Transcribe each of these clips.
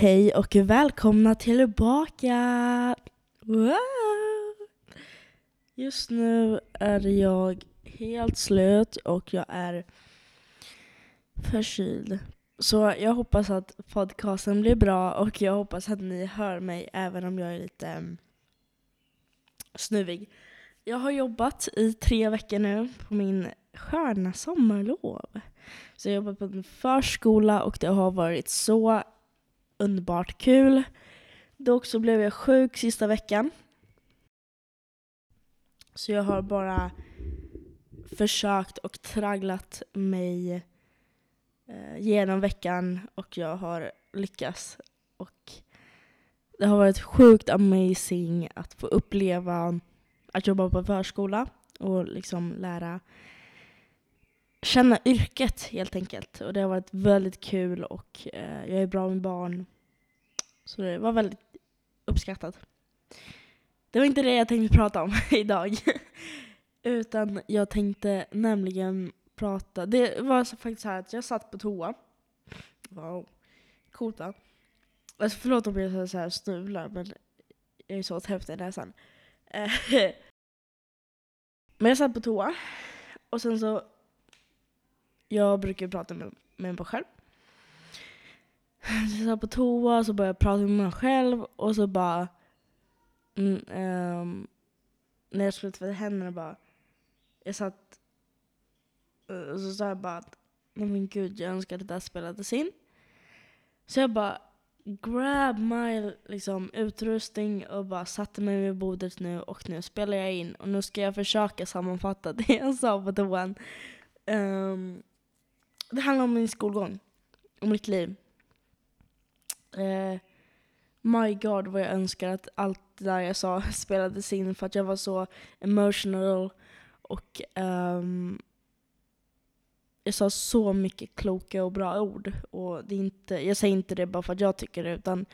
Hej och välkomna tillbaka! Wow! Just nu är jag helt slut och jag är förkyld. Så jag hoppas att podcasten blir bra och jag hoppas att ni hör mig även om jag är lite mm, snuvig. Jag har jobbat i tre veckor nu på min sköna sommarlov. Så jag har jobbat på en förskola och det har varit så underbart kul. Dock så blev jag sjuk sista veckan. Så jag har bara försökt och tragglat mig eh, genom veckan och jag har lyckats. Och det har varit sjukt amazing att få uppleva att jobba på förskola och liksom lära känna yrket helt enkelt. Och det har varit väldigt kul och eh, jag är bra med barn. Så det var väldigt uppskattat. Det var inte det jag tänkte prata om idag. Utan jag tänkte nämligen prata, det var faktiskt så här att jag satt på toa. Wow, coolt va? Alltså förlåt om jag så här snular men jag är så täppt i näsan. men jag satt på toa och sen så jag brukar prata med, med mig själv. Så jag satt på toa, så började jag prata med mig själv och så bara... Mm, um, när jag skulle tvätta händerna bara... Jag satt... Och så sa jag bara att nej men gud, jag önskar att det där spelades in. Så jag bara grab my liksom, utrustning och bara satte mig vid bordet nu och nu spelar jag in. Och nu ska jag försöka sammanfatta det jag sa på toan. Um, det handlar om min skolgång. Om mitt liv. Uh, my God vad jag önskar att allt det där jag sa spelades in för att jag var så emotional och um, jag sa så mycket kloka och bra ord. Och det är inte, jag säger inte det bara för att jag tycker det, utan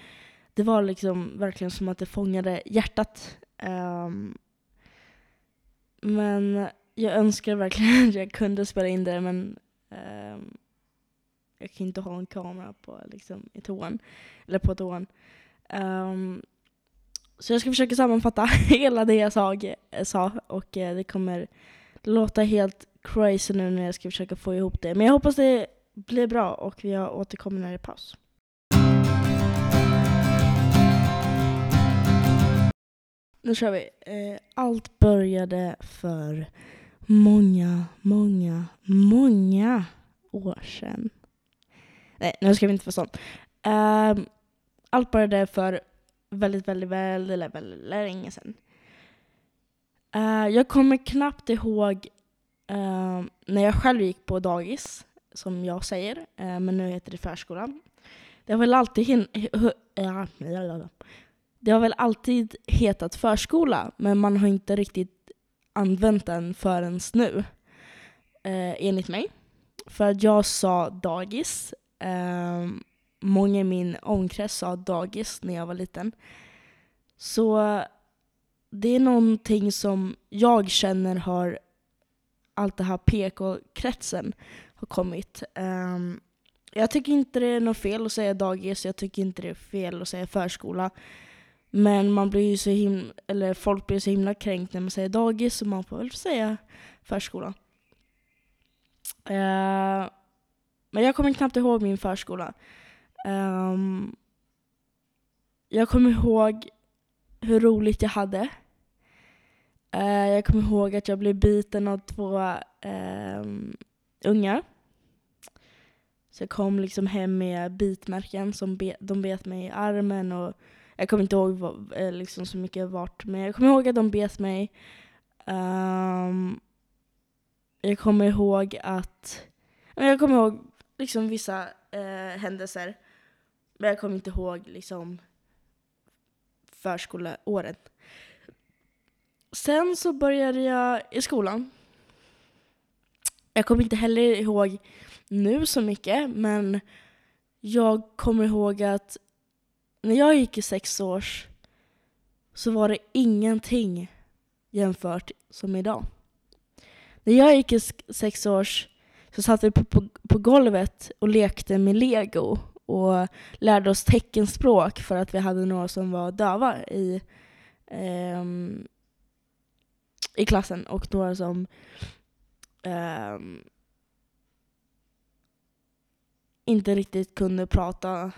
det var liksom verkligen som att det fångade hjärtat. Um, men jag önskar verkligen att jag kunde spela in det, men um, jag kan inte ha en kamera på, liksom, i toan, eller på toan. Um, så jag ska försöka sammanfatta hela det jag sa, eh, sa och eh, det kommer låta helt crazy nu när jag ska försöka få ihop det. Men jag hoppas det blir bra och vi återkommer när det är paus. Nu kör vi. Eh, allt började för många, många, många år sedan. Nej, nu ska vi inte vara sån. Um, ehm, allt började för väldigt, väldigt, väldigt, väldigt, väldigt länge sedan. Uh, jag kommer knappt ihåg uh, när jag själv gick på dagis, som jag säger, uh, men nu heter det förskolan. Det har väl alltid hin- det har väl alltid hetat förskola, men man har inte riktigt använt den förrän nu, eh, enligt mig. För att jag sa dagis. Ehm, många i min omkrets sa dagis när jag var liten. Så det är någonting som jag känner har allt det här PK-kretsen har kommit. Um, jag tycker inte det är något fel att säga dagis, jag tycker inte det är fel att säga förskola. Men man blir ju så himla, eller folk blir så himla kränkt när man säger dagis, så man får väl säga förskola. Uh, eh, men jag kommer knappt ihåg min förskola. Um, jag kommer ihåg hur roligt jag hade. Uh, jag kommer ihåg att jag blev biten av två uh, ungar. Så jag kom liksom hem med bitmärken som be de bet mig i armen och jag kommer inte ihåg vad, eh, liksom så mycket vart, men jag kommer ihåg att de bet mig. Um, jag kommer ihåg att, jag kommer ihåg liksom vissa uh, händelser, men jag kommer inte ihåg liksom förskoleåren. Sen så började jag i skolan. Jag kommer inte heller ihåg nu så mycket, men jag kommer ihåg att när jag gick i sex års så var det ingenting jämfört som idag. När jag gick i sex års så satt vi på, på, på golvet och lekte med lego och lärde oss teckenspråk för att vi hade några som var döva i, um, i klassen och några som um, inte riktigt kunde prata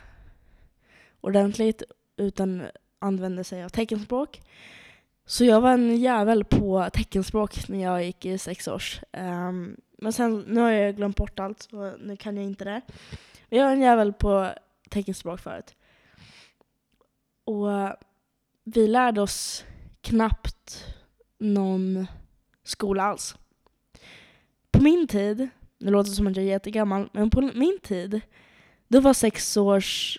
ordentligt utan använde sig av teckenspråk. Så jag var en jävel på teckenspråk när jag gick i sex års. Um, men sen, nu har jag glömt bort allt så nu kan jag inte det. Men jag var en jävel på teckenspråk förut. Och vi lärde oss knappt någon skola alls. På min tid, det låter som att jag är jättegammal, men på min tid, då var sex års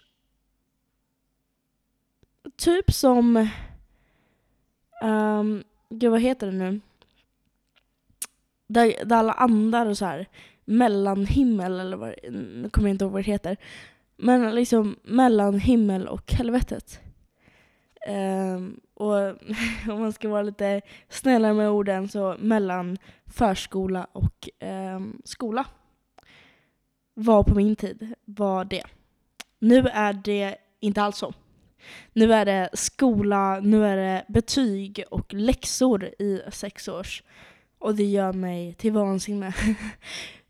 typ som, um, gud vad heter det nu? Där, där alla andar och så här mellanhimmel eller vad nu kommer jag inte ihåg vad det heter. Men liksom mellan himmel och helvetet. Um, och om man ska vara lite snällare med orden så mellan förskola och um, skola var på min tid var det. Nu är det inte alls så. Nu är det skola, nu är det betyg och läxor i sex års. Och det gör mig till vansinne.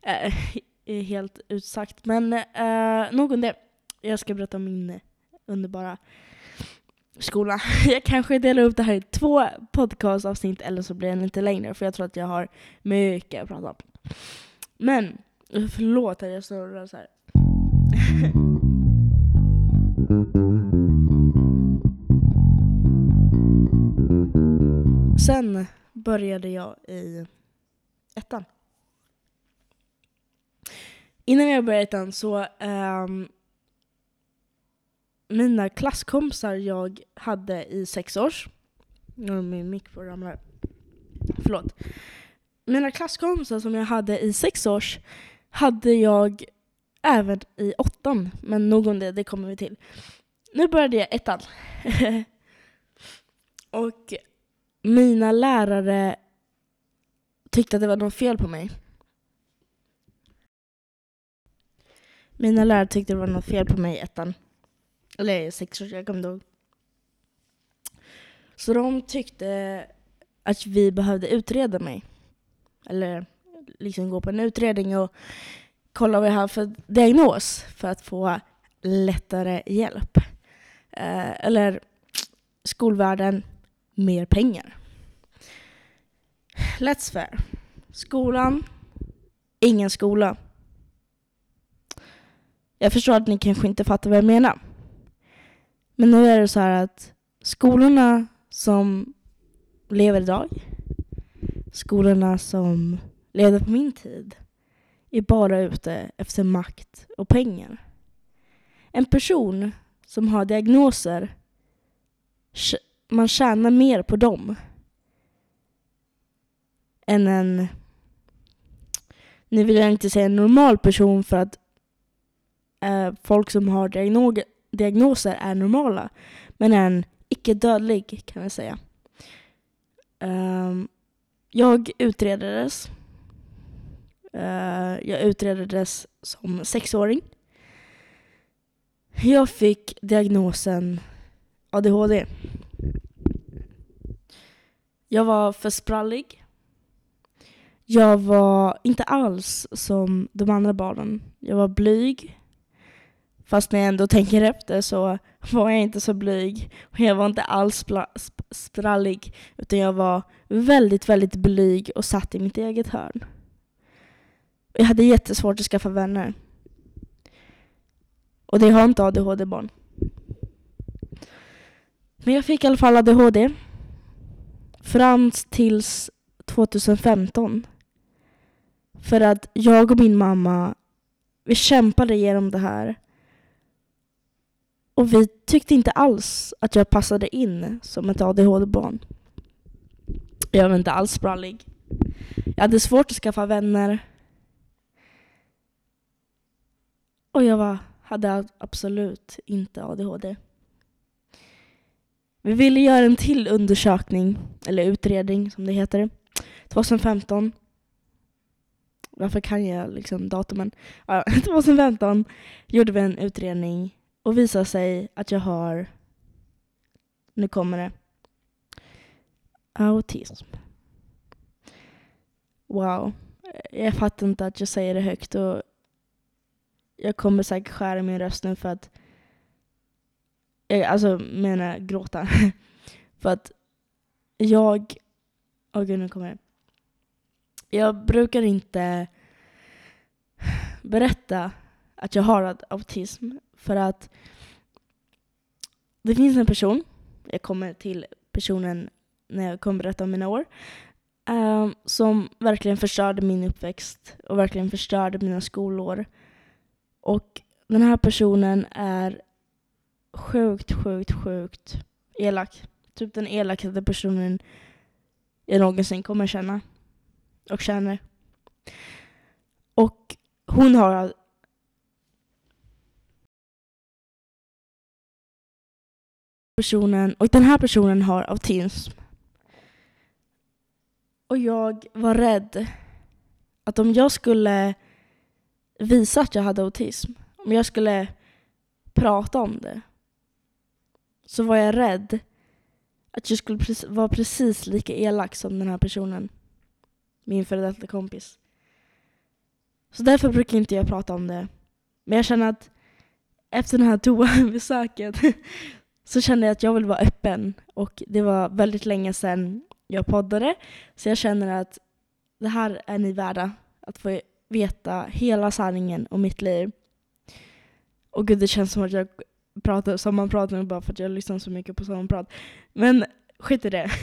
Eh, helt utsagt. Men eh, nog om det. Jag ska berätta om min underbara skola. Jag kanske delar upp det här i två podcastavsnitt eller så blir den lite längre för jag tror att jag har mycket att prata om. Men, förlåt att jag snurrar så här. Sen började jag i ettan. Innan jag började ettan så um, mina klasskompisar jag hade i sex års, nu min mick på ramlar. Förlåt. Mina klasskompisar som jag hade i sex års hade jag även i åttan, men nog om det, det kommer vi till. Nu började jag ettan. och mina lärare tyckte att det var något fel på mig. Mina lärare tyckte det var något fel på mig i ettan. Eller sex år, jag kommer inte ihåg. Så de tyckte att vi behövde utreda mig. Eller liksom gå på en utredning och kolla vad jag har för diagnos för att få lättare hjälp. Eh, eller skolvärlden, mer pengar. Let's fair. Skolan, ingen skola. Jag förstår att ni kanske inte fattar vad jag menar. Men nu är det så här att skolorna som lever idag, skolorna som levde på min tid, är bara ute efter makt och pengar. En person som har diagnoser, man tjänar mer på dem än en, nu vill jag inte säga en normal person för att eh, folk som har diagnos diagnoser är normala. Men en icke dödlig kan jag säga. Um, jag utredades. Uh, jag utreddes som sexåring. Jag fick diagnosen ADHD. Jag var för sprallig. Jag var inte alls som de andra barnen. Jag var blyg. Fast när jag ändå tänker efter så var jag inte så blyg. Och jag var inte alls sprallig. Utan jag var väldigt, väldigt blyg och satt i mitt eget hörn. Jag hade jättesvårt att skaffa vänner. Och det har inte ADHD-barn. Men jag fick i alla fall ADHD. Fram tills 2015. För att jag och min mamma, vi kämpade igenom det här. Och vi tyckte inte alls att jag passade in som ett ADHD-barn. Jag var inte alls sprallig. Jag hade svårt att skaffa vänner. Och jag var, hade absolut inte ADHD. Vi ville göra en till undersökning, eller utredning som det heter, 2015. Varför kan jag liksom datumen? Ja, 2015 gjorde vi en utredning och visade sig att jag har, nu kommer det, autism. Wow. Jag fattar inte att jag säger det högt och jag kommer säkert skära min röst nu för att jag, alltså menar gråta. för att jag, åh oh gud nu kommer det. Jag brukar inte berätta att jag har autism för att det finns en person, jag kommer till personen när jag kommer berätta om mina år, um, som verkligen förstörde min uppväxt och verkligen förstörde mina skolår. Och den här personen är sjukt, sjukt, sjukt elak. Typ den elakaste personen jag någonsin kommer känna och känner. Och hon har personen, och den här personen har autism. Och jag var rädd att om jag skulle visa att jag hade autism, om jag skulle prata om det, så var jag rädd att jag skulle vara precis lika elak som den här personen. Min före detta kompis. Så därför brukar inte jag prata om det. Men jag känner att efter det här toabesöket så kände jag att jag vill vara öppen. Och det var väldigt länge sedan jag poddade. Så jag känner att det här är ni värda. Att få veta hela sanningen om mitt liv. Och gud, det känns som att jag pratar sammanpratar bara för att jag lyssnar så mycket på sammanprat. Men skit i det.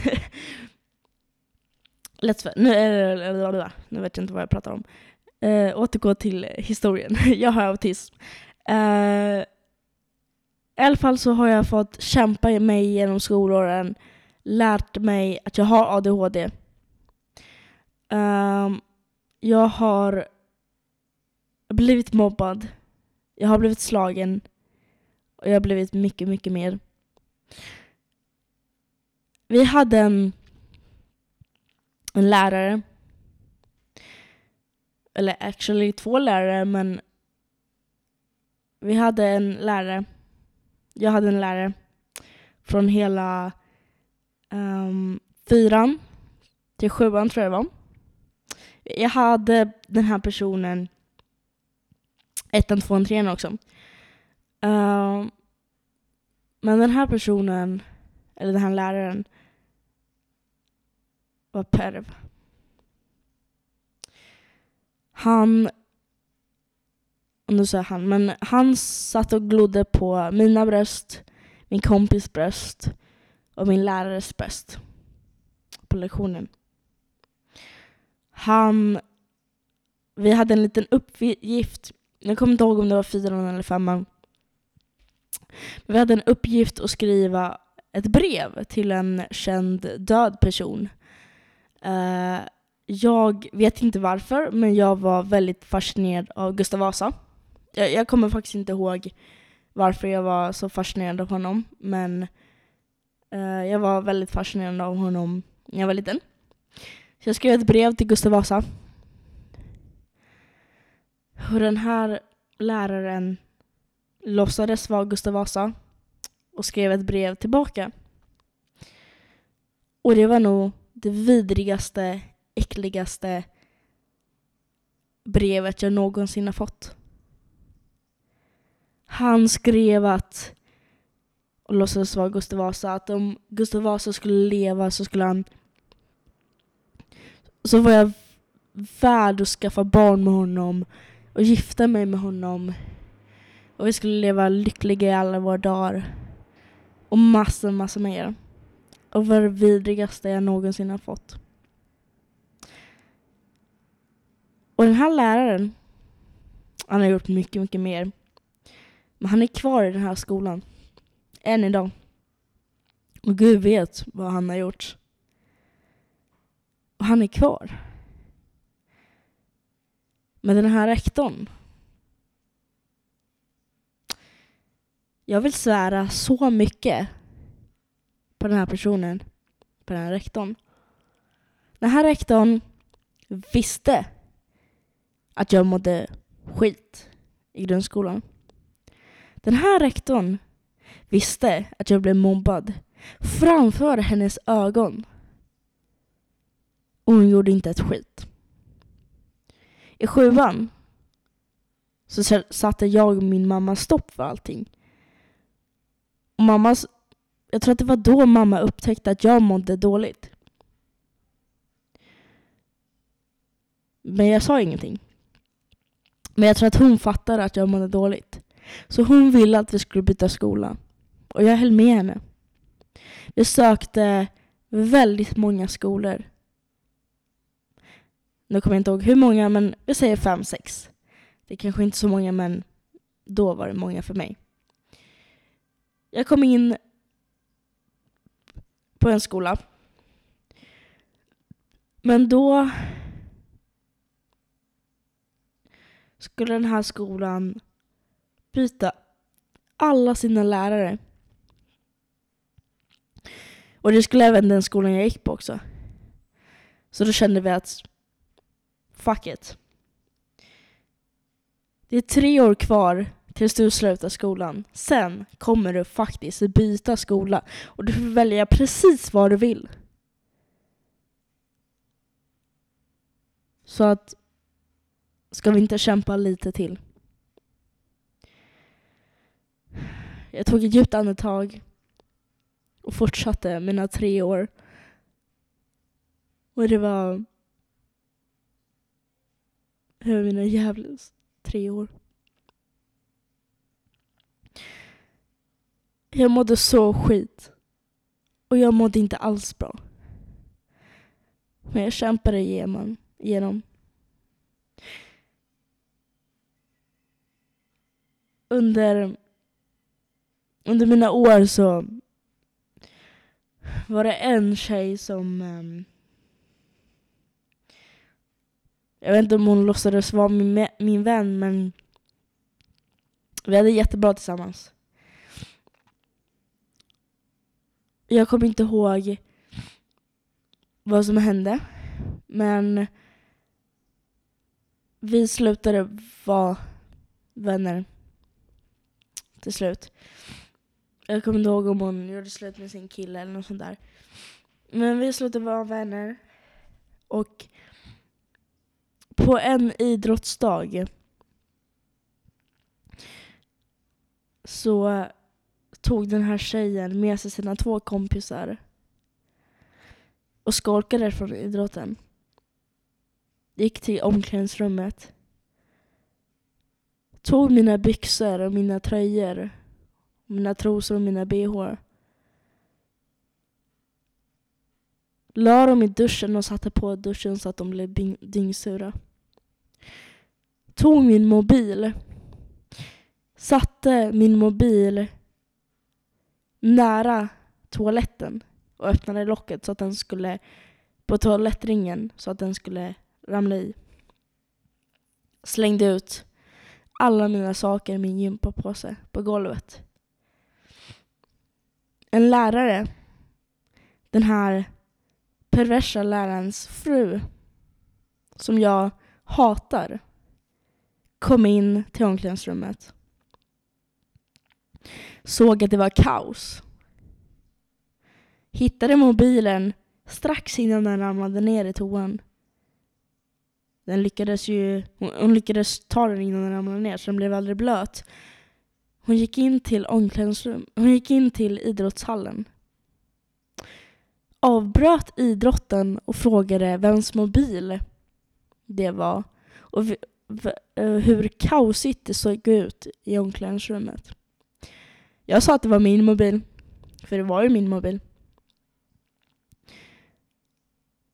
Let's, nu, eh, nu vet jag inte vad jag pratar om. Uh, återgå till historien. jag har autism. Uh, I alla fall så har jag fått kämpa mig genom skolåren, lärt mig att jag har ADHD. Um, ehm, jag har blivit mobbad. Jag har blivit slagen. Och jag har blivit mycket, mycket mer. Vi hade en, en lärare. Eller actually två lärare, men vi hade en lärare. Jag hade en lärare från hela um, fyran till sjuan tror jag det var. Jag hade den här personen ettan, tvåan, trean också. Uh, men den här personen, eller den här läraren, var perv. Han, och nu säger han, men han satt och glodde på mina bröst, min kompis bröst och min lärares bröst på lektionen. Han, vi hade en liten uppgift, jag kommer inte ihåg om det var fyran eller femman, vi hade en uppgift att skriva ett brev till en känd död person. Uh, jag vet inte varför, men jag var väldigt fascinerad av Gustav Vasa. Jag, jag, kommer faktiskt inte ihåg varför jag var så fascinerad av honom, men uh, jag var väldigt fascinerad av honom när jag var liten. Så jag skrev ett brev till Gustav Vasa. Och den här läraren låtsades vara Gustav Vasa och skrev ett brev tillbaka. Och det var nog det vidrigaste, äckligaste brevet jag någonsin har fått. Han skrev att, och låtsades vara Gustav Vasa, att om Gustav Vasa skulle leva så skulle han så var jag värd att skaffa barn med honom och gifta mig med honom och vi skulle leva lyckliga i alla våra dagar. Och massor, massor mer. Och var det vidrigaste jag någonsin har fått. Och den här läraren, han har gjort mycket, mycket mer. Men han är kvar i den här skolan. Än idag. Och Gud vet vad han har gjort. Och han är kvar. Men den här rektorn, Jag vill svära så mycket på den här personen, på den här rektorn. Den här rektorn visste att jag mådde skit i grundskolan. Den här rektorn visste att jag blev mobbad framför hennes ögon. Och hon gjorde inte ett skit. I sjuan så satte jag och min mamma stopp för allting mamma, jag tror att det var då mamma upptäckte att jag mådde dåligt. Men jag sa ingenting. Men jag tror att hon fattade att jag mådde dåligt. Så hon ville att vi skulle byta skola. Och jag höll med henne. Vi sökte väldigt många skolor. Nu kommer jag inte ihåg hur många, men vi säger fem, sex. Det är kanske inte så många, men då var det många för mig. Jag kom in på en skola. Men då skulle den här skolan byta alla sina lärare. Och det skulle även den skolan jag gick på också. Så då kände vi att fuck it. Det är tre år kvar tills du slutar skolan. Sen kommer du faktiskt byta skola och du får välja precis vad du vill. Så att ska vi inte kämpa lite till? Jag tog ett djupt andetag och fortsatte mina tre år. Och det var... Det var mina jävla tre år. Jag mådde så skit. Och jag mådde inte alls bra. Men jag kämpade igenom. igenom. Under, under mina år så var det en tjej som um, jag vet inte om hon låtsades vara min, min vän men vi hade jättebra tillsammans. Jag kommer inte ihåg vad som hände men vi slutade vara vänner till slut. Jag kommer inte ihåg om hon gjorde slut med sin kille eller något sånt där. Men vi slutade vara vänner. Och på en idrottsdag så tog den här tjejen med sig sina två kompisar och skolkade från idrotten. Gick till omklädningsrummet. Tog mina byxor och mina tröjor, mina trosor och mina bh. La dem i duschen och satte på duschen så att de blev dyngsura. Tog min mobil. Satte min mobil nära toaletten och öppnade locket så att den skulle på toalettringen så att den skulle ramla i. Slängde ut alla mina saker i min gympapåse på golvet. En lärare, den här perversa lärarens fru som jag hatar kom in till omklädningsrummet. Såg att det var kaos. Hittade mobilen strax innan den ramlade ner i toan. Den lyckades ju, hon lyckades ta den innan den ramlade ner så den blev aldrig blöt. Hon gick in till omklädningsrum, hon gick in till idrottshallen avbröt idrotten och frågade vems mobil det var och eh, hur kaosigt det såg ut i omklädningsrummet. Jag sa att det var min mobil, för det var ju min mobil.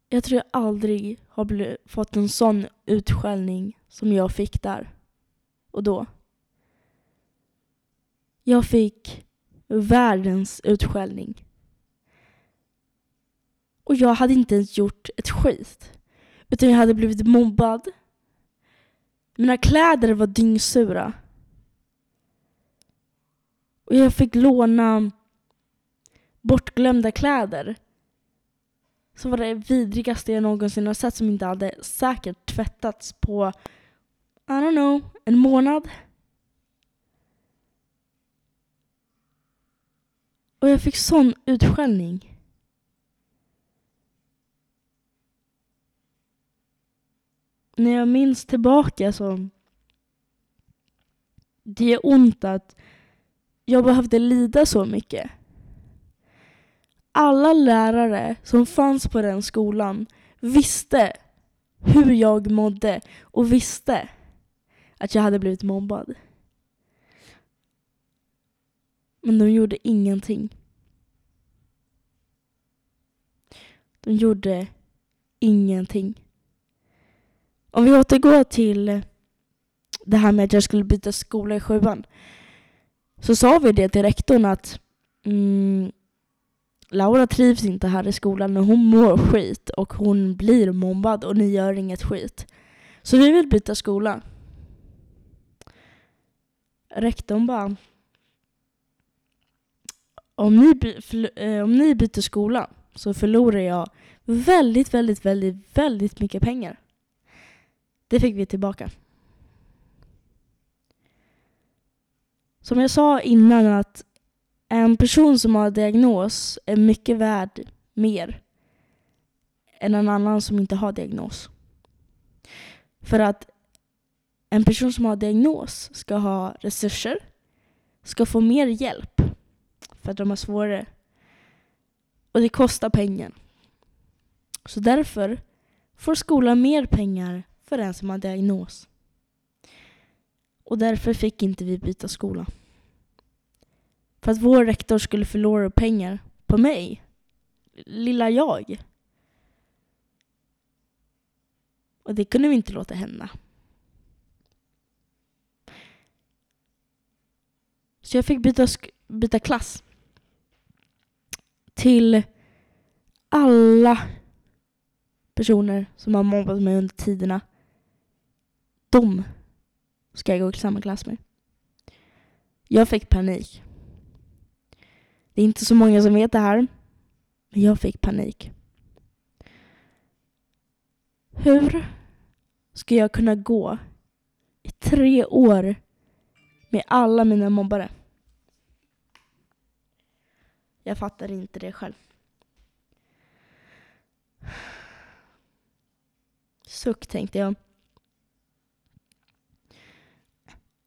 Jag tror jag aldrig har fått en sån utskällning som jag fick där och då. Jag fick världens utskällning. Och jag hade inte ens gjort ett skit. Utan jag hade blivit mobbad. Mina kläder var dyngsura. Och jag fick låna bortglömda kläder. som var det vidrigaste jag någonsin har sett som inte hade säkert tvättats på I don't know, en månad. Och jag fick sån utskällning. När jag minns tillbaka så... Det gör ont att jag behövde lida så mycket. Alla lärare som fanns på den skolan visste hur jag mådde och visste att jag hade blivit mobbad. Men de gjorde ingenting. De gjorde ingenting. Om vi återgår till det här med att jag skulle byta skola i sjuan. Så sa vi det till rektorn att mm, Laura trivs inte här i skolan och hon mår skit och hon blir mobbad och ni gör inget skit. Så vi vill byta skola. Rektorn bara om ni, eh, om ni byter skola så förlorar jag väldigt, väldigt, väldigt, väldigt mycket pengar. Det fick vi tillbaka. Som jag sa innan att en person som har diagnos är mycket värd mer än en annan som inte har diagnos. För att en person som har diagnos ska ha resurser, ska få mer hjälp för att de har svårare. Och det kostar pengar. Så därför får skolan mer pengar för den som har diagnos. Och därför fick inte vi byta skola. För att vår rektor skulle förlora pengar på mig. Lilla jag. Och det kunde vi inte låta hända. Så jag fick byta, byta klass. Till alla personer som har mobbat mig under tiderna. De ska jag gå i samma klass med. Jag fick panik. Det är inte så många som vet det här, men jag fick panik. Hur ska jag kunna gå i tre år med alla mina mobbare? Jag fattar inte det själv. Suck tänkte jag.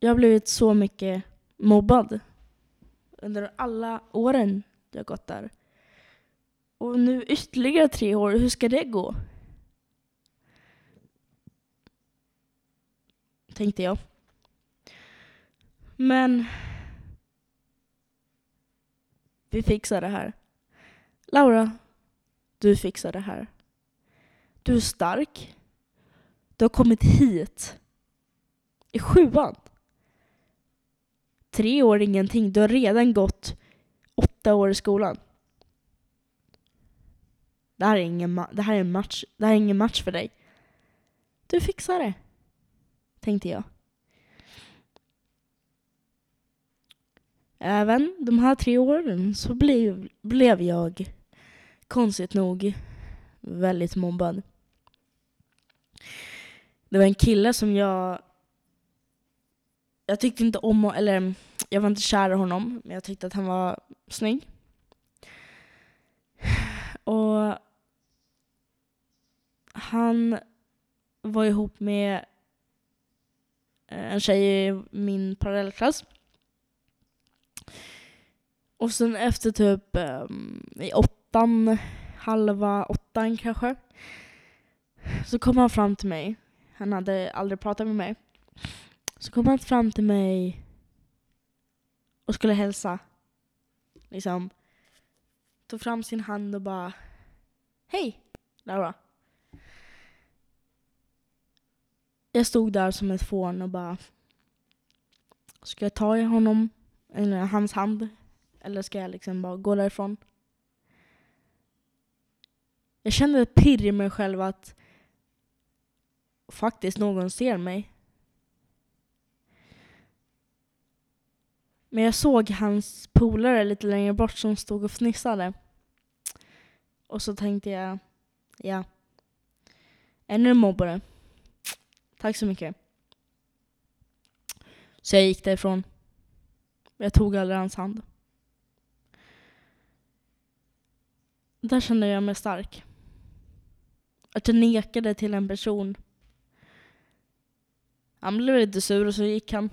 Jag har blivit så mycket mobbad under alla åren jag gått där. Och nu ytterligare tre år, hur ska det gå? Tänkte jag. Men vi fixar det här. Laura, du fixar det här. Du är stark. Du har kommit hit. I sjuan. Tre år ingenting. Du har redan gått åtta år i skolan. Det här är ingen, det här är en match. Det här är ingen match för dig. Du fixar det. Tänkte jag. Även de här tre åren så blev, blev jag konstigt nog väldigt mobbad. Det var en kille som jag jag tyckte inte om eller jag var inte kär i honom, men jag tyckte att han var snygg. Och han var ihop med eh, en tjej i min parallellklass. Och sen efter typ eh, i åttan, halva åttan kanske, så kom han fram till mig. Han hade aldrig pratat med mig. Så kom han fram till mig och skulle hälsa. Liksom. Tog fram sin hand och bara Hej Laura. Jag stod där som ett fån och bara Ska jag ta i honom, eller hans hand? Eller ska jag liksom bara gå därifrån? Jag kände ett pirr i mig själv att faktiskt någon ser mig. Men jag såg hans polare lite längre bort som stod och fnissade. Och så tänkte jag, ja. Ännu en mobbare. Tack så mycket. Så jag gick därifrån. Jag tog aldrig hans hand. Där kände jag mig stark. Att jag nekade till en person. Han blev lite sur och så gick han.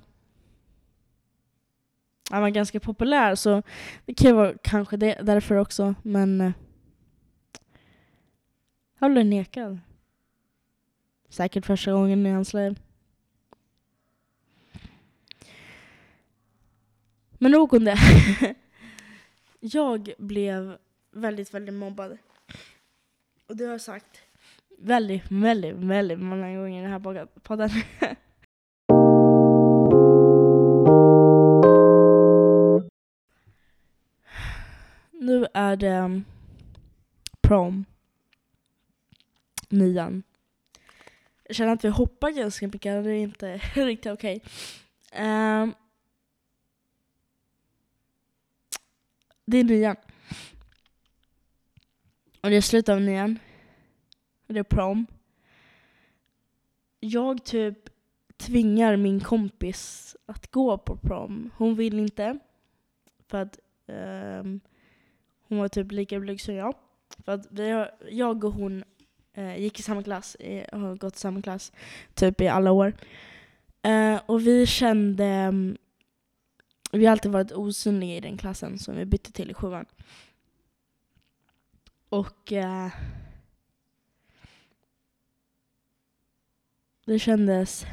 Han var ganska populär så det kan vara kanske det, därför också. Men eh, han blev nekad. Säkert första gången i hans liv. Men nog om det. jag blev väldigt, väldigt mobbad. Och det har jag sagt väldigt, väldigt, väldigt många gånger i den här podden. nu är det um, prom. Nian. Jag känner att vi hoppar ganska mycket, det är inte riktigt okej. Okay. Um, det är nian. Och det är slutet av nian. Och det är prom. Jag typ tvingar min kompis att gå på prom. Hon vill inte. För att um, hon var typ lika blyg som jag. För att vi har, jag och hon eh, gick i samma klass, har gått i samma klass typ i alla år. Eh, och vi kände, mm, vi har alltid varit osynliga i den klassen som vi bytte till i sjuan. Och eh, det kändes...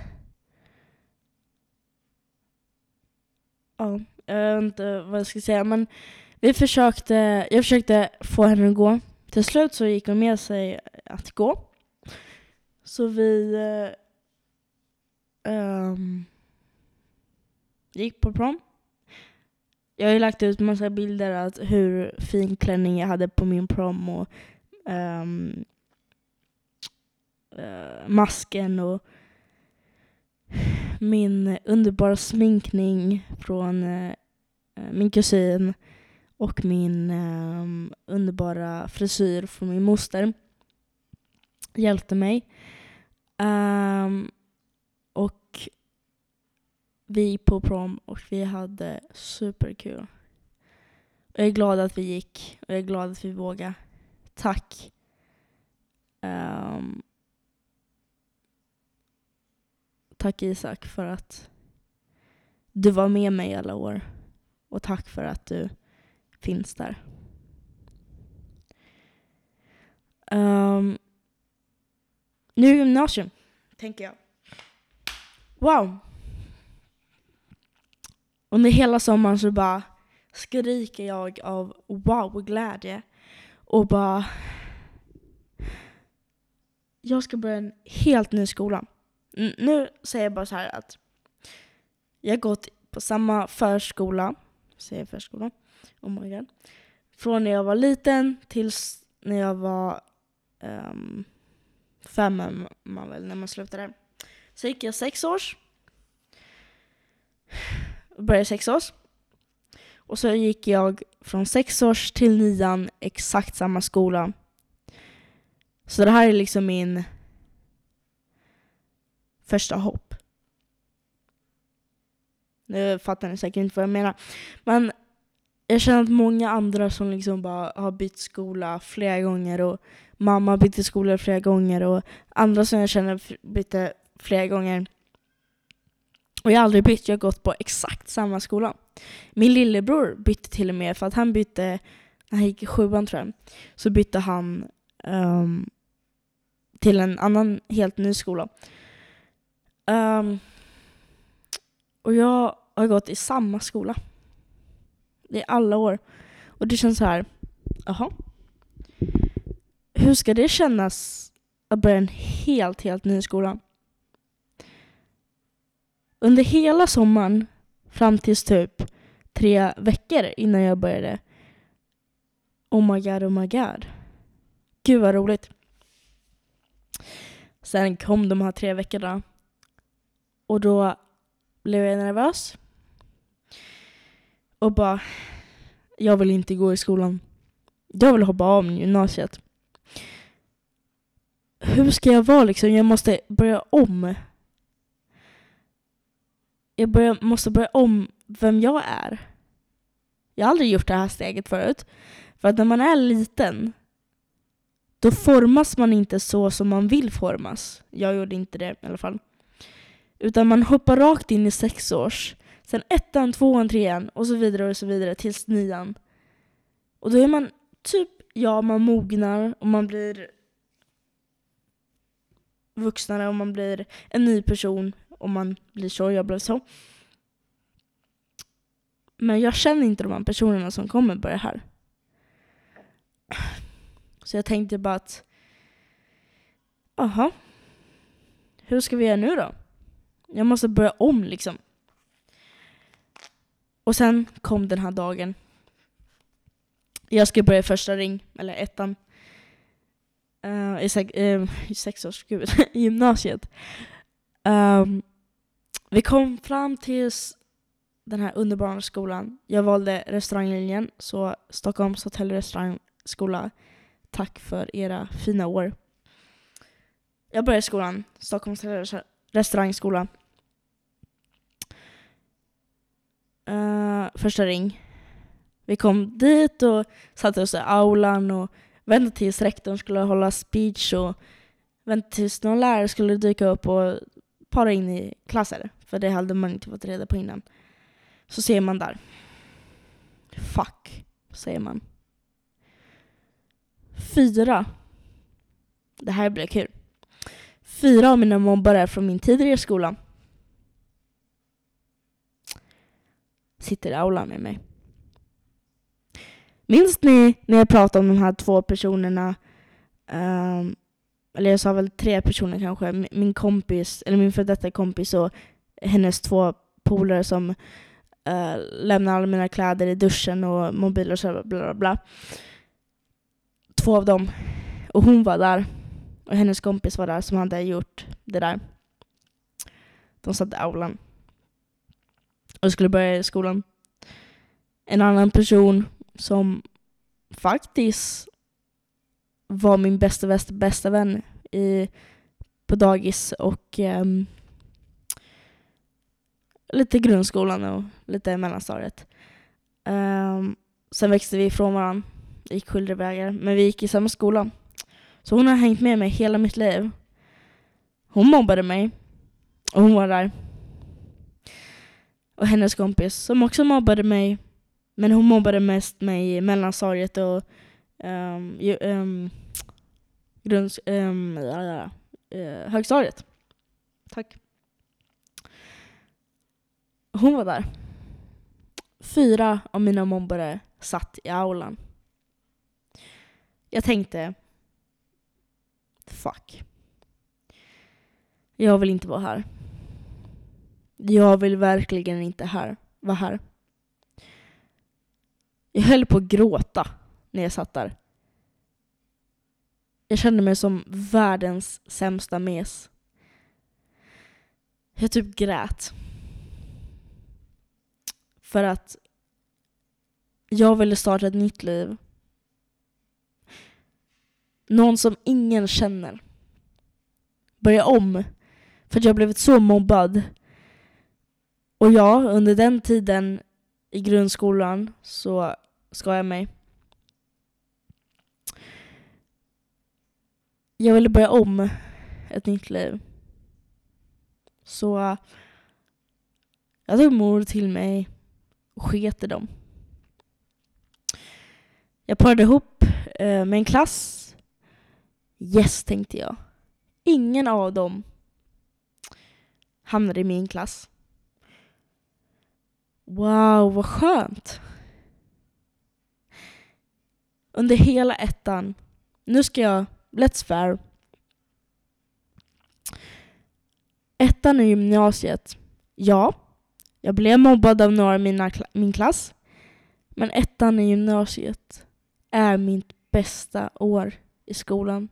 Ja, jag vet inte vad jag ska säga men vi försökte, jag försökte få henne att gå. Till slut så gick hon med sig att gå. Så vi um, gick på prom. Jag har ju lagt ut massa bilder av hur fin klänning jag hade på min prom och um, uh, masken och min underbara sminkning från uh, min kusin och min um, underbara frisyr från min moster hjälpte mig. Um, och vi gick på prom och vi hade superkul. Jag är glad att vi gick och jag är glad att vi vågade. Tack. Um, tack Isak för att du var med mig alla år. Och tack för att du finns där. Um, nu gymnasium, tänker jag. Wow! Under hela sommaren så bara skriker jag av wow-glädje och bara jag ska börja en helt ny skola. Nu säger jag bara så här att jag har gått på samma förskola, säger förskola, oh my god, från när jag var liten tills när jag var um, fem är man väl när man slutade. Så gick jag sex års. Började sex års. Och så gick jag från sex års till nian exakt samma skola. Så det här är liksom min första hopp. Nu fattar ni säkert inte vad jag menar. Men jag känner att många andra som liksom bara har bytt skola flera gånger och mamma bytte skola flera gånger och andra som jag känner bytte flera gånger. Och jag har aldrig bytt, jag har gått på exakt samma skola. Min lillebror bytte till och med, för att han bytte, när han gick i sjuan tror jag, så bytte han um, till en annan helt ny skola. Um, och jag har gått i samma skola. I alla år. Och det känns så här, jaha. Hur ska det kännas att börja en helt, helt ny skola? Under hela sommaren, fram tills typ tre veckor innan jag började. Oh my god, oh my god. Gud vad roligt. Sen kom de här tre veckorna. Och då blev jag nervös. Och bara, jag vill inte gå i skolan. Jag vill hoppa av gymnasiet. Hur ska jag vara liksom? Jag måste börja om. jag börja, måste börja om vem jag är. Jag har aldrig gjort det här steget förut. För att när man är liten, då formas man inte så som man vill formas. Jag gjorde inte det i alla fall. Utan man hoppar rakt in i sexårs sen ettan, tvåan, trean och så vidare och så vidare tills nian. Och då är man typ, ja man mognar och man blir vuxnare och man blir en ny person och man blir så, jag blev så. Men jag känner inte de här personerna som kommer börja här. Så jag tänkte bara att, aha, hur ska vi göra nu då? Jag måste börja om liksom. Och sen kom den här dagen. Jag skulle börja första ring, eller ettan. Uh, i, sex, uh, eh, i sex års, gud, i gymnasiet. Um, vi kom fram till den här underbara skolan. Jag valde restauranglinjen, så Stockholms hotell och restaurangskola. Tack för era fina år. Jag började skolan, Stockholms hotell restaurangskola. Uh, första ring. Vi kom dit och satte oss i aulan och väntade tills rektorn skulle hålla speech och väntade tills någon lärare skulle dyka upp och para in i klasser. För det hade man inte fått reda på innan. Så ser man där. Fuck, säger man. Fyra. Det här blir kul. Fyra av mina mobbare från min tidigare skola sitter i aulan med mig. Minns ni när jag pratade om de här två personerna? Um, eller jag sa väl tre personer kanske. Min kompis, eller min före detta kompis och hennes två polare som uh, lämnar alla mina kläder i duschen och mobiler och så bla bla bla. Två av dem. Och hon var där. Och hennes kompis var där som hade gjort det där. De satt i aulan. Och skulle börja i skolan. En annan person som faktiskt var min bästa, bästa, bästa vän i, på dagis och um, lite grundskolan och lite mellanstadiet. Um, sen växte vi ifrån varandra, gick skilda vägar, men vi gick i samma skola. Så hon har hängt med mig hela mitt liv. Hon mobbade mig och hon var där. Och hennes kompis som också mobbade mig men hon mobbade mest mig i mellanstadiet och um, um, grunds, um, ja, ja, uh, högstadiet. Tack. Hon var där. Fyra av mina mobbare satt i aulan. Jag tänkte, fuck. Jag vill inte vara här. Jag vill verkligen inte här, vara här. Jag höll på att gråta när jag satt där. Jag kände mig som världens sämsta mes. Jag typ grät. För att jag ville starta ett nytt liv. Någon som ingen känner. Börja om. För att jag blivit så mobbad. Och ja, under den tiden i grundskolan så skar jag mig. Jag ville börja om ett nytt liv. Så jag tog mor till mig och sket i dem. Jag parade ihop eh, med en klass. Yes, tänkte jag. Ingen av dem hamnade i min klass. Wow, vad skönt! Under hela ettan, nu ska jag, let's fair. Ettan i gymnasiet, ja, jag blev mobbad av några i mina, min klass. Men ettan i gymnasiet är mitt bästa år i skolan.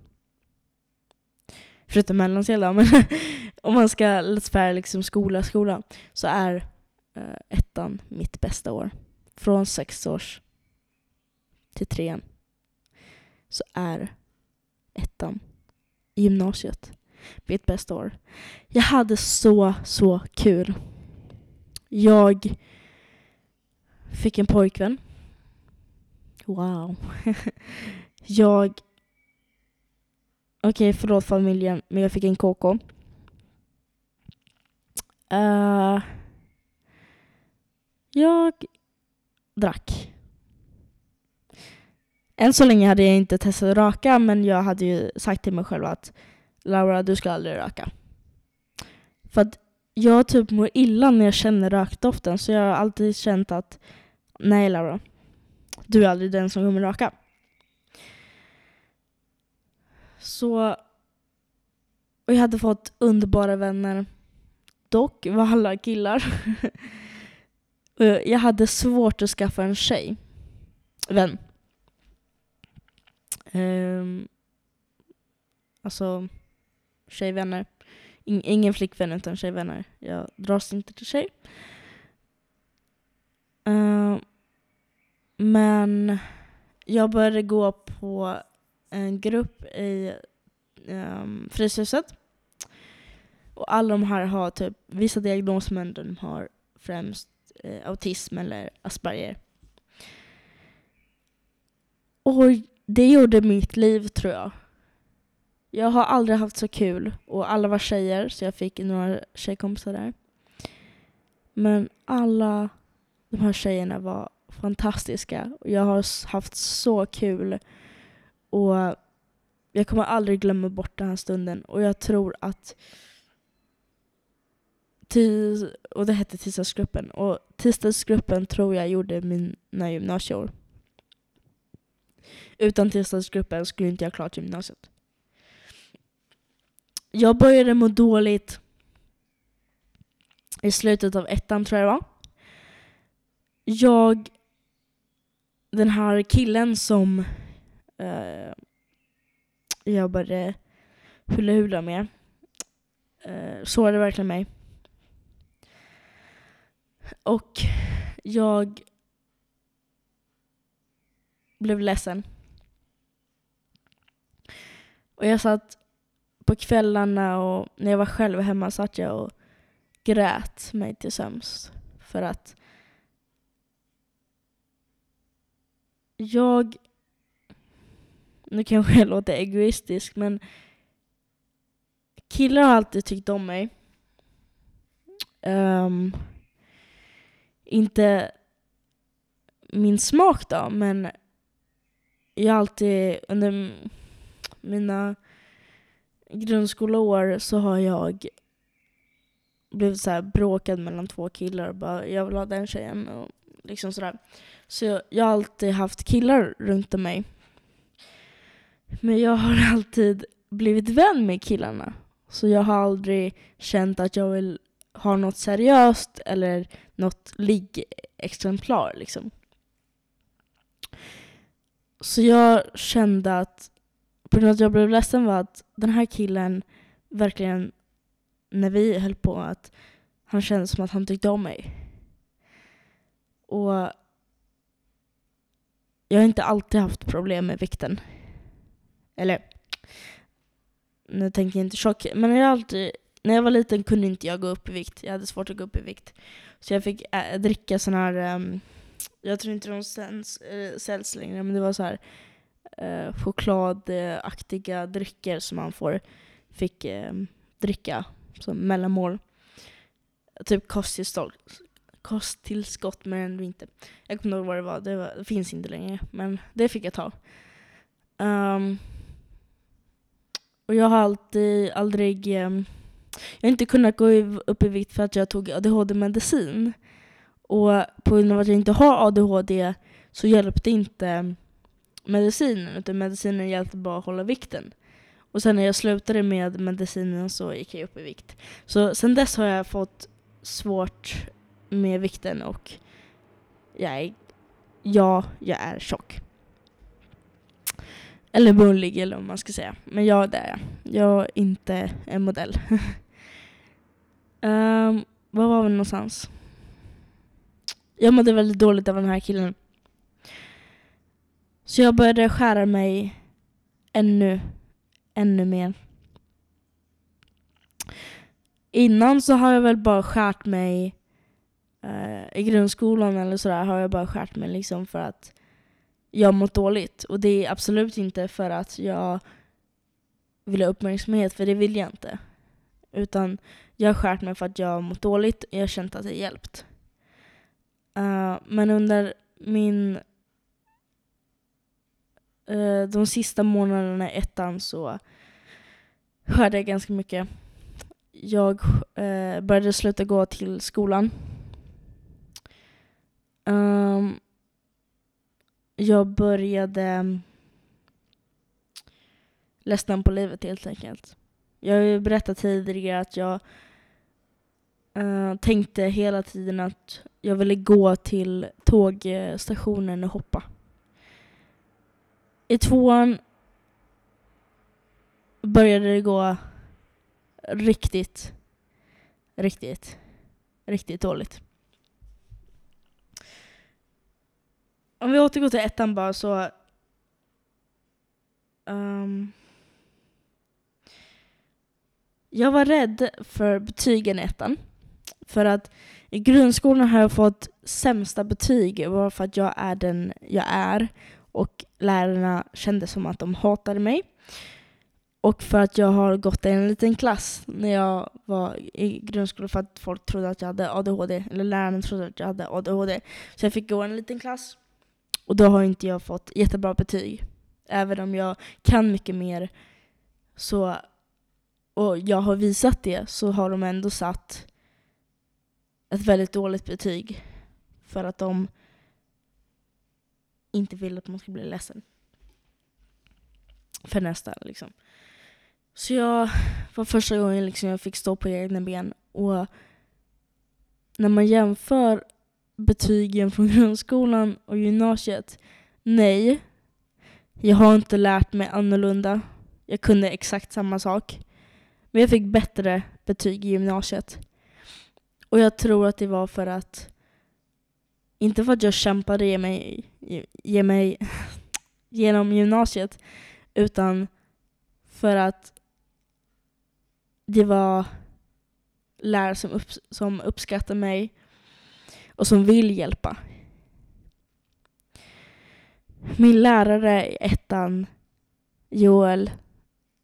Förutom mellanstadiet men om man ska let's fair liksom skola, skola, så är Eh, ettan mitt bästa år. Från sexårs till trean så är ettan i gymnasiet mitt bästa år. Jag hade så, så kul. Jag fick en pojkvän. Wow. jag... Okej, okay, förlåt familjen, men jag fick en KK. Uh, eh, jag drack. Än så länge hade jag inte testat att röka, men jag hade ju sagt till mig själv att Laura, du ska aldrig röka. För att jag typ mår illa när jag känner rökdoften, så jag har alltid känt att nej Laura, du är aldrig den som kommer röka. Så, och jag hade fått underbara vänner. Dock var alla killar. Eh, jag hade svårt att skaffa en tjej. Vän. Um, alltså, tjejvänner. In, ingen flickvän utan tjejvänner. Jag dras inte till tjej. Uh, men jag började gå på en grupp i um, Fryshuset. Och alla de här har typ vissa diagnoser men de har främst eh, autism eller Asperger. Och det gjorde mitt liv tror jag. Jag har aldrig haft så kul och alla var tjejer så jag fick några tjejkompisar där. Men alla de här tjejerna var fantastiska och jag har haft så kul. Och jag kommer aldrig glömma bort den här stunden och jag tror att och det hette tisdagsgruppen och tisdagsgruppen tror jag gjorde mina gymnasieår. Utan tisdagsgruppen skulle inte jag klart gymnasiet. Jag började må dåligt i slutet av ettan tror jag det var. Jag, den här killen som eh, jag började hula-hula med, eh, sårade verkligen mig. Och jag blev ledsen. Och jag satt på kvällarna och när jag var själv hemma satt jag och grät mig till sömns. För att jag, nu kanske jag låter egoistisk men killar har alltid tyckt om mig. Um, inte min smak då, men jag har alltid under mina grundskoleår så har jag blivit så här bråkad mellan två killar och bara jag vill ha den tjejen och liksom sådär. Så jag, jag har alltid haft killar runt om mig. Men jag har alltid blivit vän med killarna. Så jag har aldrig känt att jag vill har något seriöst eller något liggexemplar liksom. Så jag kände att, på grund av att jag blev ledsen var att den här killen verkligen, när vi höll på, att han kände som att han tyckte om mig. Och jag har inte alltid haft problem med vikten. Eller, nu tänker jag inte tjock, men jag har alltid när jag var liten kunde inte jag gå upp i vikt. Jag hade svårt att gå upp i vikt. Så jag fick ä, dricka sån här, um, jag tror inte de säljs, äh, säljs längre, men det var så här äh, chokladaktiga drycker som man får, fick äh, dricka som mellanmål. Typ kosttillskott, kosttillskott men ändå inte. Jag kommer inte ihåg vad det var. det var, det finns inte längre, men det fick jag ta. Um, och jag har alltid, aldrig um, jag har inte kunnat gå upp i vikt för att jag tog ADHD-medicin. Och på grund av att jag inte har ADHD så hjälpte inte medicinen, utan medicinen hjälpte bara att hålla vikten. Och sen när jag slutade med medicinen så gick jag upp i vikt. Så sen dess har jag fått svårt med vikten och jag är, ja, jag är tjock. Eller bullig eller vad man ska säga. Men ja, det är jag. Jag är inte en modell. Um, var var vi någonstans? Jag mådde väldigt dåligt av den här killen. Så jag började skära mig ännu, ännu mer. Innan så har jag väl bara skärt mig Eh, I grundskolan eller sådär har jag bara skärt mig liksom för att jag har mått dåligt. Och det är absolut inte för att jag vill ha uppmärksamhet, för det vill jag inte. Utan jag har skärt mig för att jag har mått dåligt och jag har känt att det hjälpt. Uh, men under min uh, de sista månaderna i ettan så skärde jag ganska mycket. Jag uh, började sluta gå till skolan. Um, jag började ledsna på livet helt enkelt. Jag har ju berättat tidigare att jag uh, tänkte hela tiden att jag ville gå till tågstationen och hoppa. I tvåan började det gå riktigt, riktigt, riktigt dåligt. Om vi återgår till ettan bara så um, jag var rädd för betygen i ettan. För att i grundskolan har jag fått sämsta betyg bara för att jag är den jag är. Och lärarna kände som att de hatade mig. Och för att jag har gått i en liten klass när jag var i grundskolan för att folk trodde att jag hade ADHD. Eller lärarna trodde att jag hade ADHD. Så jag fick gå i en liten klass. Och då har inte jag fått jättebra betyg. Även om jag kan mycket mer så och jag har visat det så har de ändå satt ett väldigt dåligt betyg för att de inte vill att man ska bli ledsen. För nästa liksom. Så jag var första gången liksom jag fick stå på egna ben och när man jämför betygen från grundskolan och gymnasiet, nej, jag har inte lärt mig annorlunda. Jag kunde exakt samma sak. Men jag fick bättre betyg i gymnasiet. Och jag tror att det var för att, inte för att jag kämpade ge mig, ge mig genom gymnasiet, utan för att det var lärare som, upp, som uppskattar mig och som vill hjälpa. Min lärare i ettan, Joel,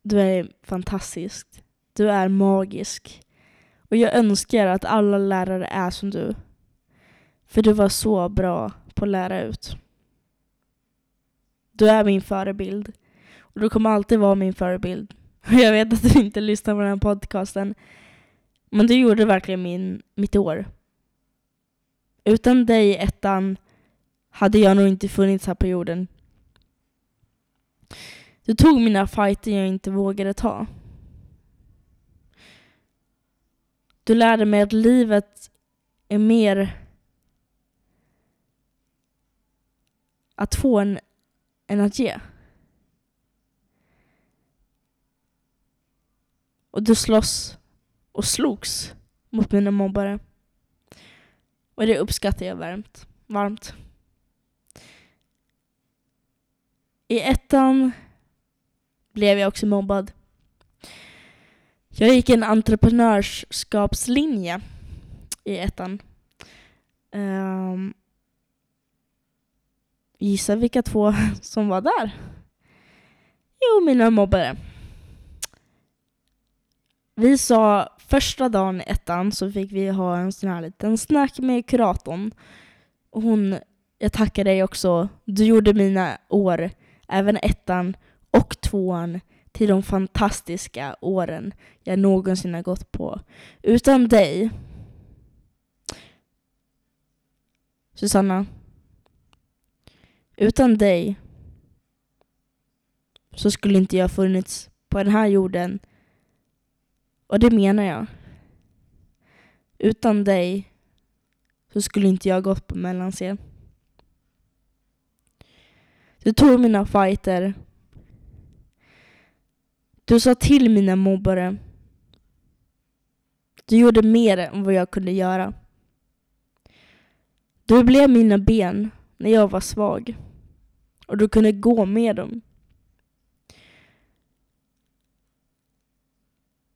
du är fantastisk. Du är magisk. Och jag önskar att alla lärare är som du. För du var så bra på att lära ut. Du är min förebild. Och du kommer alltid vara min förebild. Och jag vet att du inte lyssnar på den här podcasten. Men du gjorde verkligen min, mitt år. Utan dig i ettan hade jag nog inte funnits här på jorden. Du tog mina fighter jag inte vågade ta. Du lärde mig att livet är mer att få än, än att ge. Och du slåss och slogs mot mina mobbare. Och det uppskattar jag varmt. varmt. I ettan blev jag också mobbad. Jag gick en entreprenörskapslinje i ettan. Um, gissa vilka två som var där? Jo, mina mobbare. Vi sa första dagen i ettan så fick vi ha en sån här liten snack med kuratorn. Och hon, jag tackar dig också, du gjorde mina år, även ettan och tvåan, till de fantastiska åren jag någonsin har gått på. Utan dig, Susanna, utan dig så skulle inte jag funnits på den här jorden. Och det menar jag. Utan dig så skulle inte jag gått på mellanscen. Du tog mina fighter du sa till mina mobbare. Du gjorde mer än vad jag kunde göra. Du blev mina ben när jag var svag. Och du kunde gå med dem.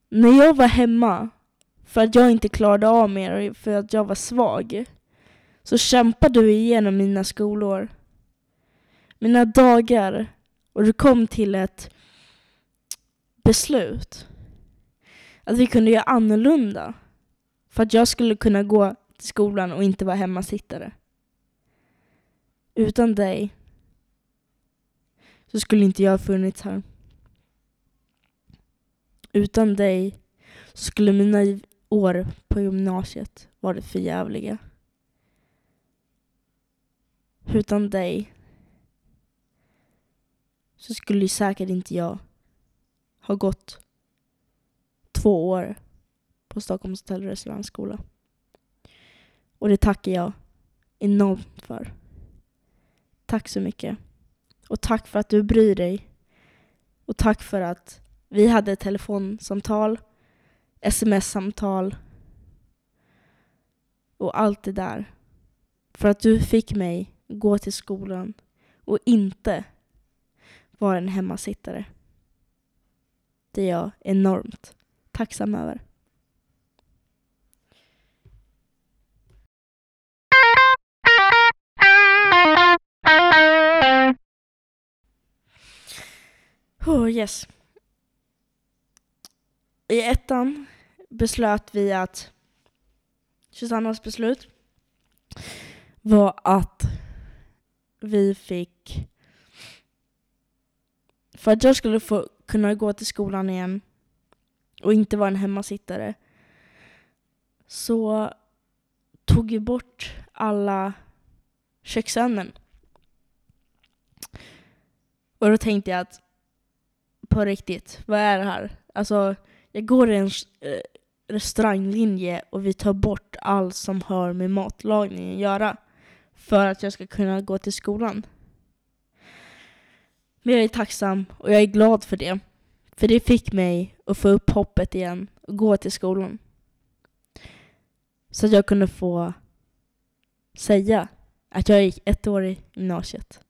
När jag var hemma för att jag inte klarade av mer för att jag var svag så kämpade du igenom mina skolår. Mina dagar. Och du kom till ett beslut. Att vi kunde göra annorlunda. För att jag skulle kunna gå till skolan och inte vara hemmasittare. Utan dig så skulle inte jag ha funnits här. Utan dig så skulle mina år på gymnasiet varit förjävliga. Utan dig så skulle säkert inte jag har gått två år på Stockholms hotell och restaurangskola. Och det tackar jag enormt för. Tack så mycket. Och tack för att du bryr dig. Och tack för att vi hade telefonsamtal, sms-samtal och allt det där. För att du fick mig gå till skolan och inte vara en hemmasittare. Det är jag enormt tacksam över. Oh yes. I ettan beslöt vi att Susannas beslut var att vi fick för att jag skulle få kunna gå till skolan igen och inte vara en hemmasittare så tog vi bort alla köksämnen. Och då tänkte jag att på riktigt, vad är det här? Alltså, jag går en eh, restauranglinje och vi tar bort allt som har med matlagning att göra för att jag ska kunna gå till skolan. Men jag är tacksam och jag är glad för det. För det fick mig att få upp hoppet igen och gå till skolan. Så att jag kunde få säga att jag gick ett år i gymnasiet.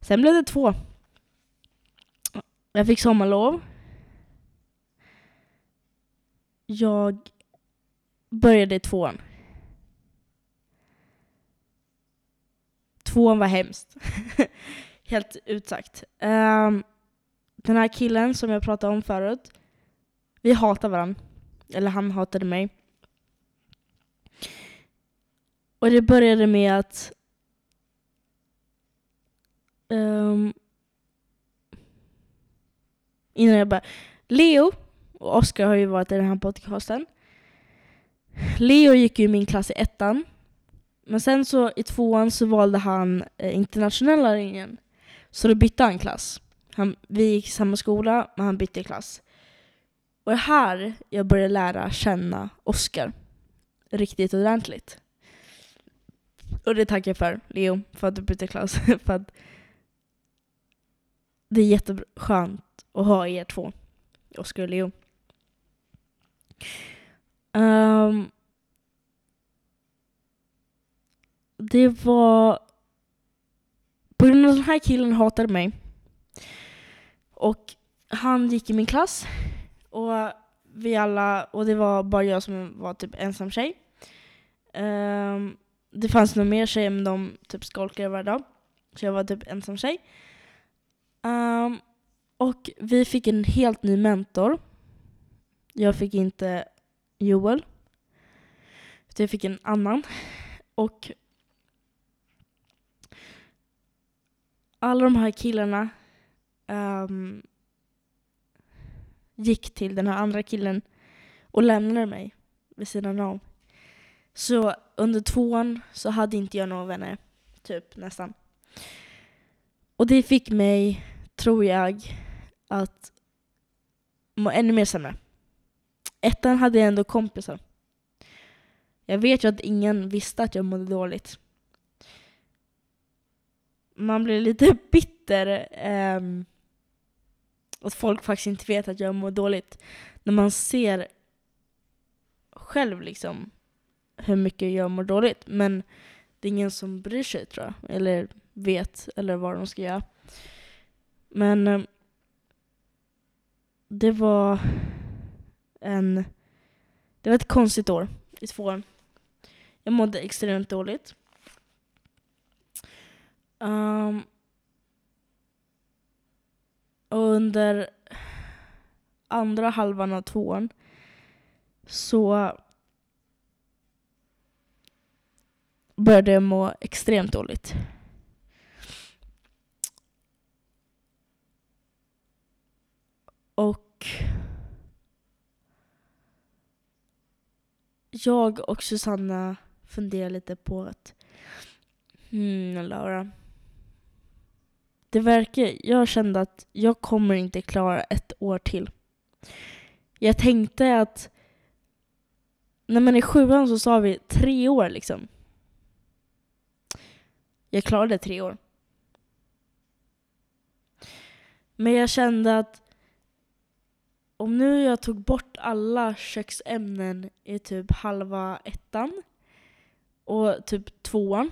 Sen blev det två. Jag fick sommarlov. Jag började i tvåan. Tvåan var hemskt. Helt utsagt. Um, den här killen som jag pratade om förut, vi hatar varandra. Eller han hatade mig. Och det började med att um, innan jag bara Leo och Oskar har ju varit i den här podcasten. Leo gick ju i min klass i ettan. Men sen så i tvåan så valde han eh, internationella linjen. Så då bytte han klass. Han, vi gick i samma skola, men han bytte klass. Och det här jag började lära känna Oskar riktigt ordentligt. Och det tackar jag för, Leo, för att du bytte klass. för att det är jätteskönt att ha er två, Oskar och Leo. Um, det var... På grund av den här killen hatade mig. Och han gick i min klass. Och vi alla, och det var bara jag som var typ ensam tjej. Um, det fanns nog mer tjejer men de typ skolkade varje dag. Så jag var typ ensam tjej. Um, och vi fick en helt ny mentor. Jag fick inte Joel. Utan jag fick en annan. Och alla de här killarna um, gick till den här andra killen och lämnade mig vid sidan om. Så under tvåan så hade inte jag några vänner, typ nästan. Och det fick mig, tror jag, att må ännu mer sämre. Ettan hade jag ändå kompisar. Jag vet ju att ingen visste att jag mådde dåligt. Man blir lite bitter um, att folk faktiskt inte vet att jag mår dåligt. När man ser själv liksom hur mycket jag mår dåligt. Men det är ingen som bryr sig tror jag. Eller vet eller vad de ska göra. Men um, det var en... Det var ett konstigt år i tvåan. Jag mådde extremt dåligt. Um, och under andra halvan av tvåan så började jag må extremt dåligt. Och jag och Susanna funderade lite på att hmm, Laura. Det verkar, jag kände att jag kommer inte klara ett år till. Jag tänkte att när man är sjuan så sa vi tre år liksom. Jag klarade tre år. Men jag kände att om nu jag tog bort alla köksämnen i typ halva ettan och typ tvåan.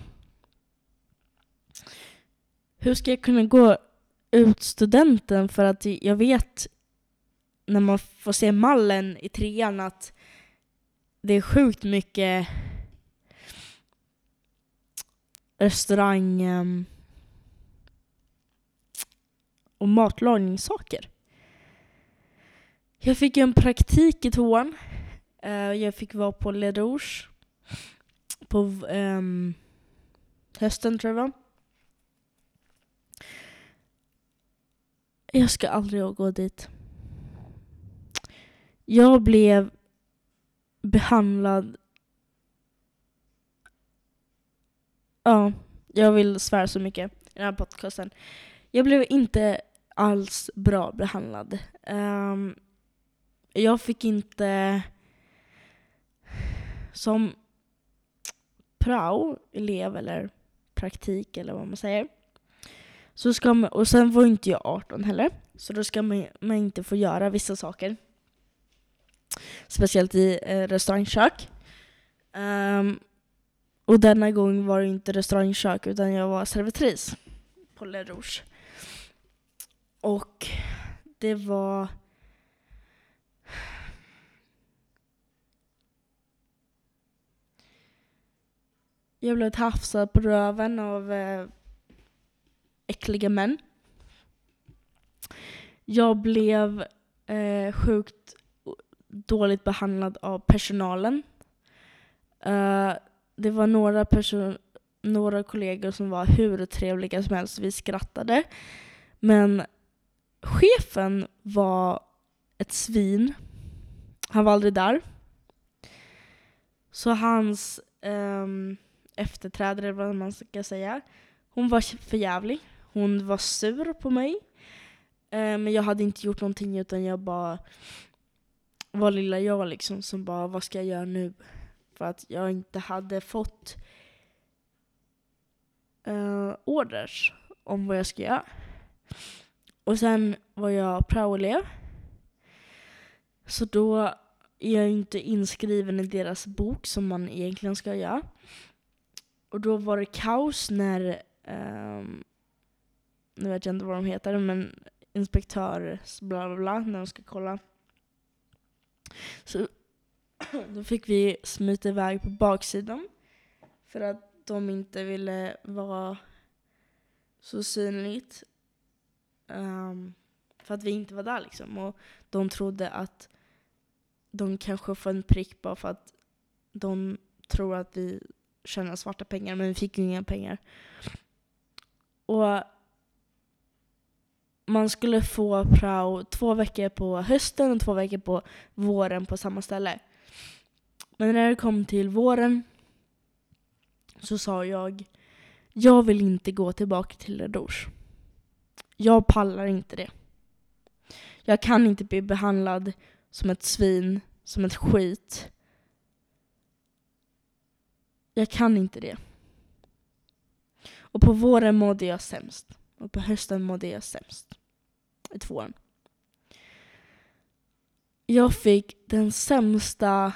Hur ska jag kunna gå ut studenten för att jag vet när man får se mallen i trean att det är sjukt mycket restaurang ehm, och matlagningssaker. Jag fick en praktik i tvåan. Eh, jag fick vara på Le Rouge på um, hösten tror jag var. Jag ska aldrig gå dit. Jag blev behandlad Ja, jag vill svära så mycket i den här podcasten. Jag blev inte alls bra behandlad. Um, jag fick inte som prao-elev eller praktik eller vad man säger. Så ska man, och sen var inte jag 18 heller, så då ska man, man inte få göra vissa saker. Speciellt i eh, restaurangkök. Um, och denna gång var det inte restaurangkök utan jag var servitris på Le Rouge. Och det var... Jag blev tafsad på röven av eh, äckliga män. Jag blev eh, sjukt dåligt behandlad av personalen. Uh, det var några, person, några kollegor som var hur trevliga som helst. Vi skrattade. Men chefen var ett svin. Han var aldrig där. Så hans um, efterträdare, vad man ska säga, hon var för jävlig. Hon var sur på mig. Eh, men jag hade inte gjort någonting utan jag bara var lilla jag liksom som bara, vad ska jag göra nu? för att jag inte hade fått uh, orders om vad jag ska göra. Och sen var jag praoelev. Så då är jag inte inskriven i deras bok som man egentligen ska göra. Och då var det kaos när, um, nu vet jag inte vad de heter, men inspektörs bla bla bla, när de ska kolla. Så Då fick vi smita iväg på baksidan för att de inte ville vara så synligt. Um, för att vi inte var där liksom. Och de trodde att de kanske får en prick bara för att de tror att vi tjänar svarta pengar, men vi fick ju inga pengar. Och man skulle få prao två veckor på hösten och två veckor på våren på samma ställe. Men när det kom till våren så sa jag, jag vill inte gå tillbaka till Redouche. Jag pallar inte det. Jag kan inte bli behandlad som ett svin, som ett skit. Jag kan inte det. Och på våren mådde jag sämst. Och på hösten mådde jag sämst. I tvåan. Jag fick den sämsta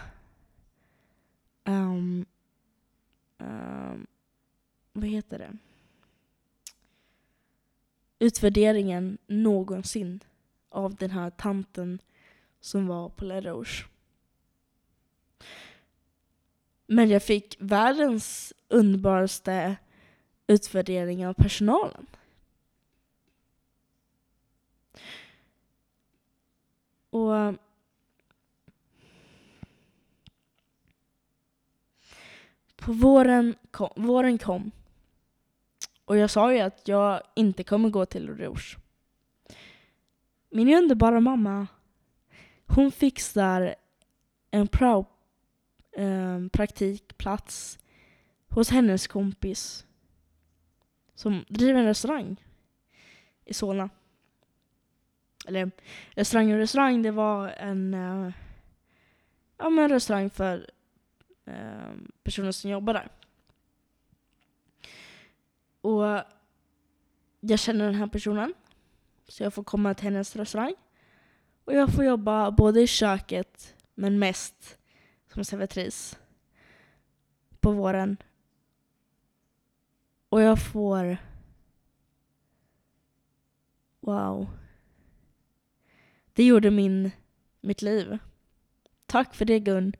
um, um, vad heter det? utvärderingen någonsin av den här tanten som var på La Rouge. Men jag fick världens underbaraste utvärdering av personalen. Och på våren kom, våren kom och jag sa ju att jag inte kommer gå till Rouge. Min underbara mamma, hon fixar en prao, eh, praktikplats hos hennes kompis som driver en restaurang i Solna. Eller restaurang och restaurang, det var en, eh, ja, men restaurang för eh, personer som jobbar där. Och jag känner den här personen. Så jag får komma till hennes restaurang. Och jag får jobba både i köket, men mest som servitris på våren. Och jag får... Wow. Det gjorde min, mitt liv. Tack för det Gun.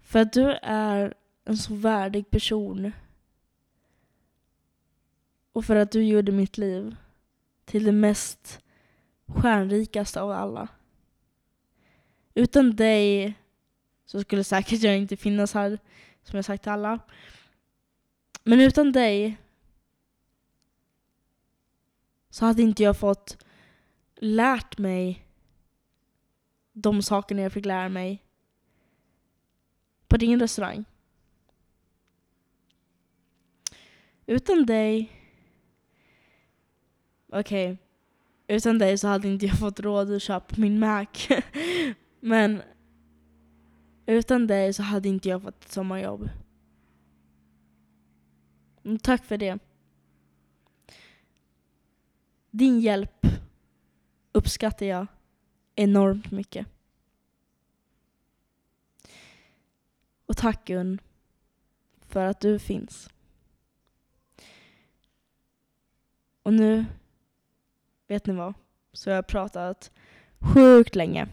För att du är en så värdig person och för att du gjorde mitt liv till det mest stjärnrikaste av alla. Utan dig så skulle säkert jag inte finnas här, som jag sagt till alla. Men utan dig så hade inte jag fått lärt mig de sakerna jag fick lära mig på din restaurang. Utan dig okej, okay. utan dig så hade inte jag fått råd att köpa min Mac. Men utan dig så hade inte jag fått ett sommarjobb. Mm, tack för det. Din hjälp uppskattar jag enormt mycket. Och tack Gun för att du finns. Och nu vet ni vad? Så jag har pratat sjukt länge.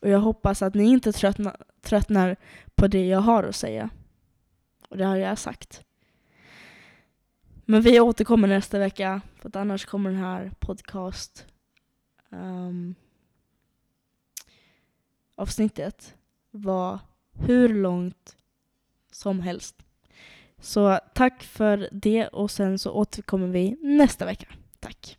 Och jag hoppas att ni inte tröttna, tröttnar på det jag har att säga. Och det har jag sagt. Men vi återkommer nästa vecka, för att annars kommer den här podcast um, avsnittet vara hur långt som helst. Så tack för det och sen så återkommer vi nästa vecka. Tack.